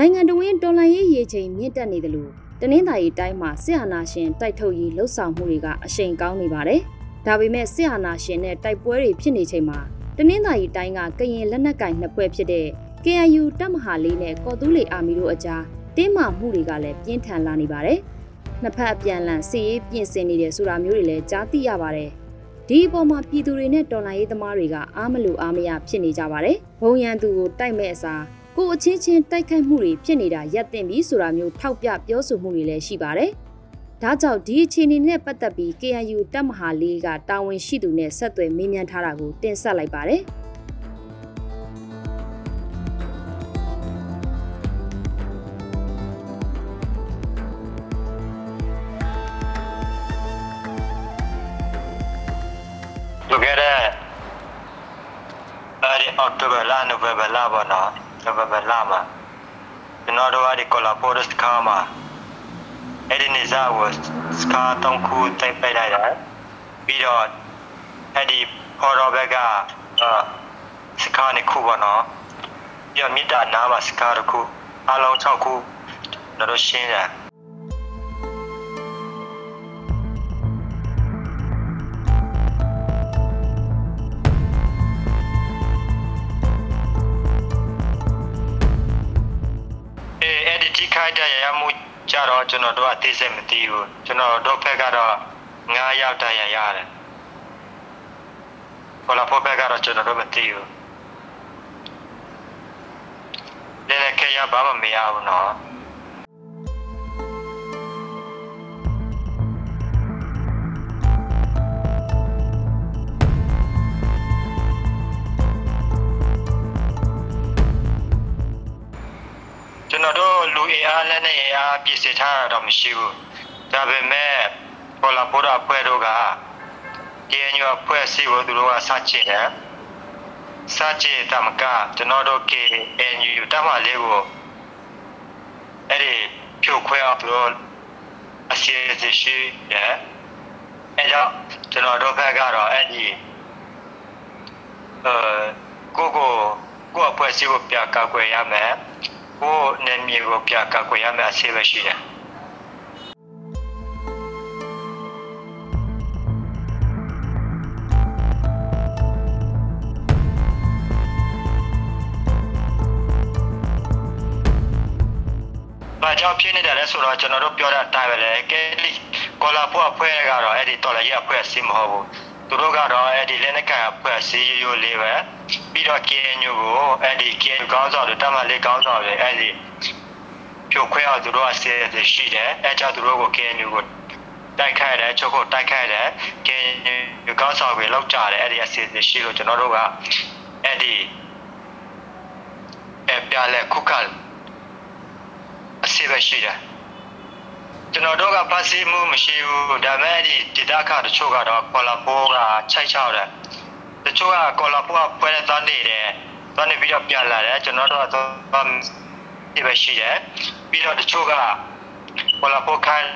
နိုင်ငံတော်ဝင်တော်လှန်ရေးရေချိန်မြင့်တက်နေတယ်လို့တနင်္သာရီတိုင်းမှာစစ်အာဏာရှင်တိုက်ထုတ်ရေးလှုပ်ဆောင်မှုတွေကအရှိန်ကောင်းနေပါတယ်။ဒါပေမဲ့စစ်အာဏာရှင်နဲ့တိုက်ပွဲတွေဖြစ်နေချိန်မှာတနင်္သာရီတိုင်းကကရင်လက်နက်ကင်နှစ်ဖွဲ့ဖြစ်တဲ့ KNU တပ်မဟာလေးနဲ့ကော်တူးလီအာမီတို့အကြားတင်းမာမှုတွေကလည်းပြင်းထန်လာနေပါတယ်။နှစ်ဖက်အပြန်အလှန်စစ်ရေးပြင်ဆင်နေတဲ့ဆိုတာမျိုးတွေလည်းကြားသိရပါတယ်။ဒီအပေါ်မှာပြည်သူတွေနဲ့တော်လှန်ရေးသမားတွေကအားမလိုအားမရဖြစ်နေကြပါတယ်။ဘုံရန်သူကိုတိုက်မဲ့အစား ကိုအချင်းချင်းတိုက်ခိုက်မှုတွေဖြစ်နေတာရပ်တင်ပြီးဆိုတာမျိုးထောက်ပြပြောဆိုမှုတွေလည်းရှိပါတယ်။ဒါကြောင့်ဒီအခြေအနေနဲ့ပတ်သက်ပြီး KNU တပ်မဟာလေးကတာဝန်ရှိသူနဲ့ဆက်သွယ်မေးမြန်းထားတာကိုတင်ဆက်လိုက်ပါတယ်။လူခဲ့တဲ့အဲဒီအောက်တိုဘာလနိုဝင်ဘာလပေါ့နော် နိုဝင်ဘာလမှာကျွန်တော်တို့အဲဒီကိုလာပိုရစ်ကာမှာအဲ့ဒီနေစားကိုစကားတုံးခုတိုက်ပိတ်လိုက်တယ်ပြီးတော့အဲ့ဒီဖော်တော်ဘက်ကအာစကားနှစ်ခုပေါ့နော်ပြီးတော့မြစ်တာနားမှာစကားတစ်ခုအလုံး6ခုကျွန်တော်တို့ရှင်းတယ် ခိုက်တဲ့ရရမှုကြတော့ကျွန်တော်တို့အသေးစိတ်မသိဘူးကျွန်တော်တို့ဘက်ကတော့9ယောက်တရရရတယ်ဘောလာဖို့ဘက်ကတော့ကျွန်တော်တို့မသိဘူးလည်းလည်းခဲရဘာမှမရဘူးနော်ကျွန် အင်အားလက်နဲ့အင်အားပြည့်စုံထားတာတော့မရှိဘူးဒါပေမဲ့ဘောလာပိုးတာဖွဲ့တို့ကကျေညောဖွဲ့စီကိုသူတို့ကစချင်တယ်စချင်တမကကျွန်တော်တို့ KNU တမလေးကိုအဲ့ဒီဖြိုခွဲအောင်သူတို့အစီအစဉ်ရှိတယ်အဲ့တော့ကျွန်တော်တို့ဘက်ကတော့အဲ့ဒီအဲကိုကိုကိုအဖွဲ့စီကိုပြကောက်ွယ်ရမယ် ကိုနေမြေကိုပြကောက်ွယ်ရမယ်အစီပဲရှိတယ်။ဘာကြောင့်ဖြစ်နေတယ်လဲဆိုတော့ကျွန်တော်တို့ပြောတဲ့အတိုင်းပဲလေကဲလီကောလာဖို့အဖွဲ့ကတော့အဲ့ဒီတော်လည်းရအဖွဲ့အစည်းမဟုတ်ဘူး။ သူတို့ကတော့အဲ့ဒီလက်နက်ကန်အဖွဲ့အစည်းရိုးရိုးလေးပဲ။ပြီးတော့ KNU ကိုအဲ့ဒီ KNU ကောင်းဆောင်တွေတမလေးကောင်းဆောင်တွေအဲ့ဒီဖြိုခွဲအောင်သူတို့အစီအစဉ်ရှိတယ်။အဲကြောင့်သူတို့ကို KNU ကိုတိုက်ခိုက်တယ်ချုပ်ကိုတိုက်ခိုက်တယ် KNU ကောင်းဆောင်တွေလောက်ကြတယ်အဲ့ဒီအစီအစဉ်ရှိလို့ကျွန်တော်တို့ကအဲ့ဒီအဲပြလဲခုခါအစီပဲရှိတယ် ကျွန်တော်တို့ကဖတ်စီမှုမရှိဘူးဒါပေမဲ့ဒီဒေတာခတချို့ကတော့ကော်လာပိုးကချိုက်ချောက်တယ်တချို့ကကော်လာပိုးကဖွဲနေသွားနေတယ်သွားနေပြီးတော့ပြန်လာတယ်ကျွန်တော်တို့ကတော့ဒီပဲရှိတယ်ပြီးတော့တချို့ကကော်လာပိုးခိုင်း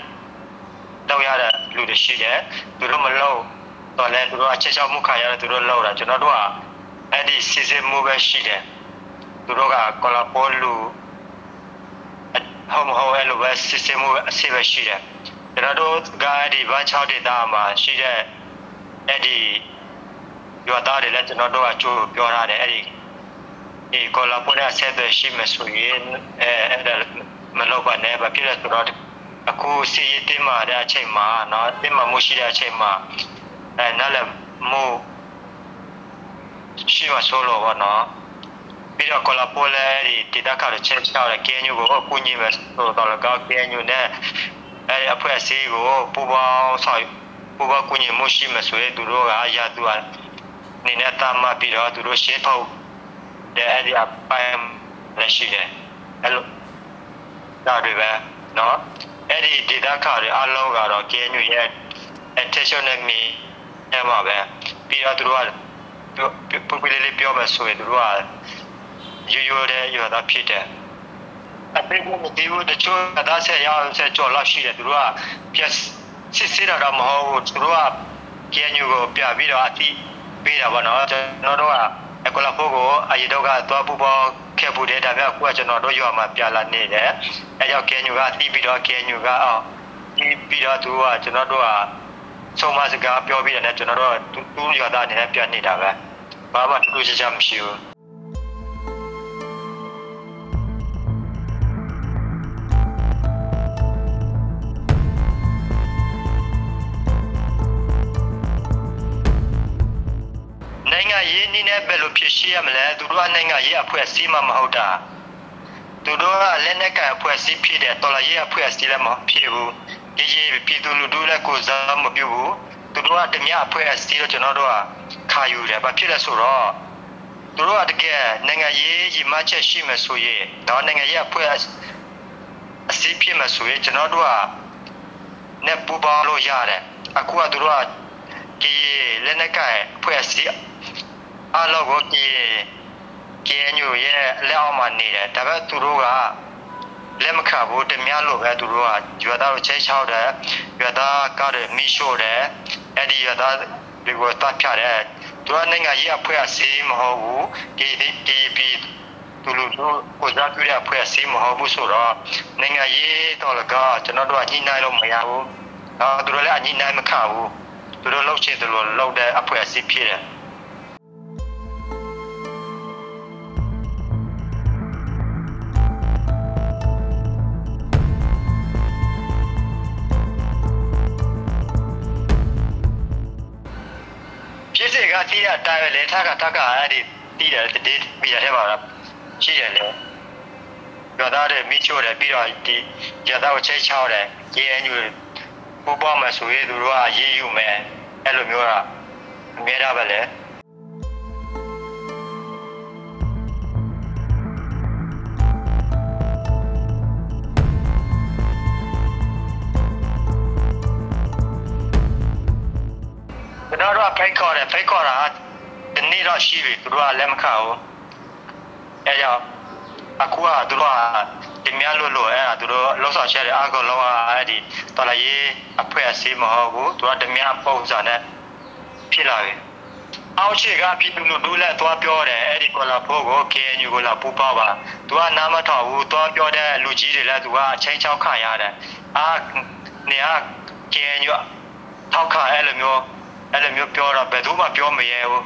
တော့ရတဲ့လူတွေရှိတယ်သူတို့မလို့တော့လဲသူတို့ကချက်ချောက်မှုခံရတယ်သူတို့လောက်တာကျွန်တော်တို့ကအဲ့ဒီစီစဉ်မှုပဲရှိတယ်သူတို့ကကော်လာပိုးလူ ဟုတ်မဟုတ်အဲ့လိုပဲ system မှုအစီပဲရှိတယ်ကျွန်တော်တို့ကဒီဘာ6ဒေတာမှာရှိတဲ့အဲ့ဒီရွာသားတွေလည်းကျွန်တော်တို့ကကြိုးပြောထားတယ်အဲ့ဒီဒီကောလာပေါ်ရဆက်သွယ်ရှိမှဆိုရင်အဲအဲ့ဒါမလောက်ပါနဲ့ဘာဖြစ်လဲဆိုတော့အခုစီရတင်းမာတဲ့အချိန်မှာနော်တင်းမာမှုရှိတဲ့အချိန်မှာအဲနားလည်းမို့ရှိမှဆိုလို့ပေါ့နော် ပြီးတော့ကောလာပိုလဲဒီဒေတာခါချက်ချောက်တဲ့ကဲညူကိုအကူညီပဲဆိုတော့လည်းကောကဲညူနဲ့အဲဒီအဖွဲ့အစည်းကိုပူပေါင်းဆောင်ပူပေါင်းကူညီမှုရှိမှဆိုရင်သူတို့ကရသူအနေနဲ့တာမပြီးတော့သူတို့ရှင်းထုတ်တဲ့အဲဒီအပိုင်းလည်းရှိတယ်အဲလိုဒါတွေပဲเนาะအဲ့ဒီဒေတာခါတွေအလုံးကတော့ကဲညူရဲ့ attention နဲ့မီအဲမှာပဲပြီးတော့သူတို့ကပူပူလေးလေးပြောမှဆိုရင်သူတို့က ရိုးရိုးတဲ့ရွာသားဖြစ်တယ်အပေကမဒီဘူးတချို့ကဒါဆက်ရအောင်ဆက်ကြော်လောက်ရှိတယ်သူတို့ကပြက်စစ်စစ်တာတော့မဟုတ်ဘူးသူတို့ကကျန်ညူကိုပြပြီးတော့အတိပေးတာပေါ့နော်ကျွန်တော်တို့ကအကွာဖို့ကိုအရီတော့ကသွားပူပေါ်ခခဲ့ဘူးတယ်ဒါပေမဲ့အခုကကျွန်တော်တို့ရွာမှာပြလာနေတယ်အဲကြောင့်ကဲညူကတီးပြီးတော့ကဲညူကအော်တီးပြီးတော့သူကကျွန်တော်တို့ကဆုံးမစကားပြောပြီးတယ်ကျွန်တော်တို့ကသူ့ရွာသားအနေနဲ့ပြန်နေတာပဲဘာမှတူတူချာချာမရှိဘူး နိုင်ငံရေးနည်းနဲ့ဘယ်လိုဖြစ်ရှိရမလဲသူတို့ကနိုင်ငံရေးအဖွဲ့အစည်းမှမဟုတ်တာသူတို့ကလက်နက်ကင်အဖွဲ့အစည်းဖြစ်တယ်တော်လာရေးအဖွဲ့အစည်းလည်းမဖြစ်ဘူးဒီရေးပြည်သူလူထုလည်းကိုယ်စားမပြုဘူးသူတို့ကတမအဖွဲ့အစည်းတော့ကျွန်တော်တို့ကခါယူတယ်ဘာဖြစ်လဲဆိုတော့သူတို့ကတကယ်နိုင်ငံရေးရည်မှန်းချက်ရှိမှဆိုရင်တော့နိုင်ငံရေးအဖွဲ့အစည်းဖြစ်မှဆိုရင်ကျွန်တော်တို့ကနဲ့ပူပေါင်းလို့ရတယ်အခုကသူတို့ကဒီလက်နက်ကင်အဖွဲ့အစည်း အားလုံးကိုဒီကျင်းညိုရဲ့လက်အောက်မှာနေတယ်ဒါပေမဲ့သူတို့ကလက်မခဘူးတများလို့ပဲသူတို့ကရွာသားကိုချိတ်ချောက်တယ်ရွာသားကလည်းမိရှို့တယ်အဲ့ဒီရွာသားတွေကိုတတ်ဖြတ်တယ်သူကနိုင်ငံရေးအဖွဲ့အစည်းမဟုတ်ဘူးဒီဒီဒီသူလူတို့ကိုစားပြုတဲ့အဖွဲ့အစည်းမဟုတ်ဘူးဆိုတော့နိုင်ငံရေးတော့လည်းကကျွန်တော်တို့ကညှိနှိုင်းလို့မရဘူးတော့သူတို့လည်းအညှိနှိုင်းမခဘူးသူတို့လှုပ်ချင်တယ်လို့လှုပ်တဲ့အဖွဲ့အစည်းဖြစ်တယ် ကတိရအတိုင်းပဲလေထက်ကတက်ကအဲ့ဒီတီးတယ်တတိပြီးရတဲ့ပါလားရှိတယ်လေကြသားတယ်မိချို့တယ်ပြီးတော့ဒီကြသားကိုချိတ်ချောက်တယ်ရေအညူပူပေါင်းမယ်ဆိုရင်သူတို့ကရေးယူမယ်အဲ့လိုမျိုးကအမြဲတမ်းပဲလေ တော်တို့ကဖိတ်ခေါ်တယ်ဖိတ်ခေါ်တာဒီနေ့တော့ရှိပြီသူတို့ကလက်မခဘူးအဲကြောင့်အခုကသူတို့ကဒီများလို့လို့အဲသူတို့လှုပ်ဆောင်ချက်တွေအကုန်လုံးကအဲ့ဒီတော်လာရေးအဖွဲ့အစည်းမဟုတ်ဘူးသူကဒီများပုံစံနဲ့ဖြစ်လာပြီအောက်ခြေကပြည်သူလူထုလည်းသွားပြောတယ်အဲ့ဒီကောလာဖိုးကို KNU ကိုလာပူပေါပါသူကနားမထောင်ဘူးသွားပြောတဲ့လူကြီးတွေလည်းသူကအချင်းချောက်ခရတယ်အာနေက KNU ထောက်ခအဲ့လိုမျိုး အဲ့လိုမျိုးပြောတော့ဘယ်သူမှပြောမရဲဘူး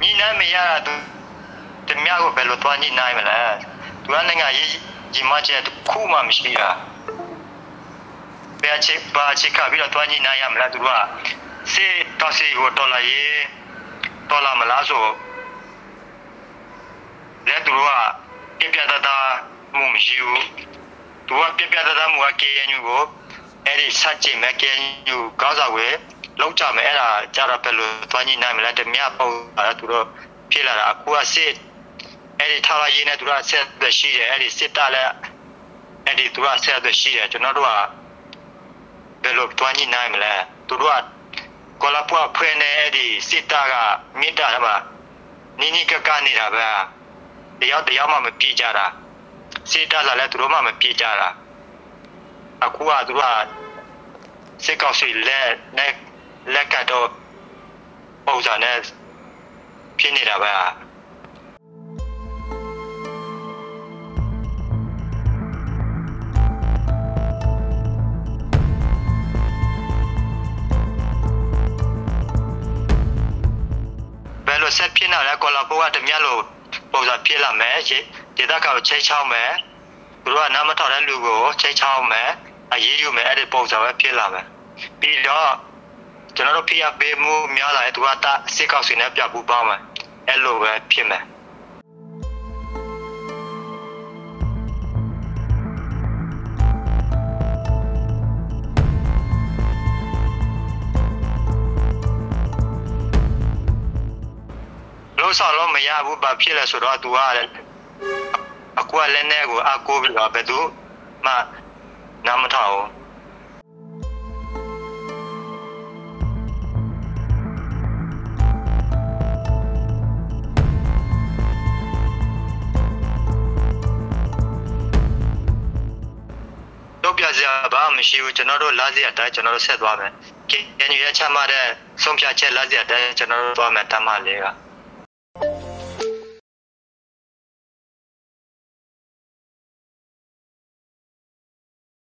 ညီနိုင်မရတာသူတမကိုဘယ်လိုသွားညီနိုင်မလဲသူကနိုင်ငံရေးညီမချက်တစ်ခုမှမရှိတာဘယ်ချစ်ဘာချစ်ကပြီးတော့သွားညီနိုင်ရမလားသူကစေတော်စီကိုတော်လာရေး တော်လာမလားဆိုလက်သူတို့ကပြပြတတမှုမရှိဘူးသူကပြပြတတမှုက KNU ကိုအဲ့ဒီစัจကျင်မဲ့ KNU ကောင်းစားဝယ်လောက်ကြမယ်အဲ့ဒါကြတော့ဘယ်လိုသွားညှိနိုင်မလဲတမပုံအဲ့သူတို့ဖြစ်လာတာအခုကစစ်အဲ့ဒီထားလာရင်းနဲ့သူကဆက်သက်ရှိတယ်အဲ့ဒီစစ်တပ်လည်းအဲ့ဒီသူကဆက်သက်ရှိတယ်ကျွန်တော်တို့ကဘယ်လိုသွားညှိနိုင်မလဲသူတို့က ကောလာပွားဖွင့်နေအဲ့ဒီစစ်သားကမိတာမှာနိနိကကနေတာပဲတရားတရားမှမပြေကြတာစစ်သားလာလဲသူတို့မှမပြေကြတာအခုကသူကစစ်ကောက်စီလက်နဲ့လက်ကတော့ပုံစံနဲ့ဖြစ်နေတာပဲ က်ဖြစ်နေလဲကောလာပိုကတမျက်လို့ပုံစံဖြစ်လာမယ်ရေဒေသကောက်ချိတ်ချောင်းမယ်သူတို့ကနားမထောင်တဲ့လူကိုချိတ်ချောင်းမယ်အရေးယူမယ်အဲ့ဒီပုံစံပဲဖြစ်လာမယ်ပြီးတော့ကျွန်တော်တို့ဖိအားပေးမှုများလာရင်သူကတစစ်ကောက်စီနဲ့ပြပူပေါင်းမယ်အဲ့လိုပဲဖြစ်မယ် လို့ဆောက်လို့မရဘူးဘာဖြစ်လဲဆိုတော့ तू ကအခုကလည်းနဲ့ကိုအကိုပြီးတော့ဘယ်သူမှနားမထောင်ဘူးစရာဘာမှမရှိဘူးကျွန်တော်တို့လာစီအတိုင်းကျွန်တော်တို့ဆက်သွားမယ်။ကဲညရချမှတဲ့ဆုံးဖြတ်ချက်လာစီအတိုင်းကျွန်တော်တို့သွားမယ်တမလေးက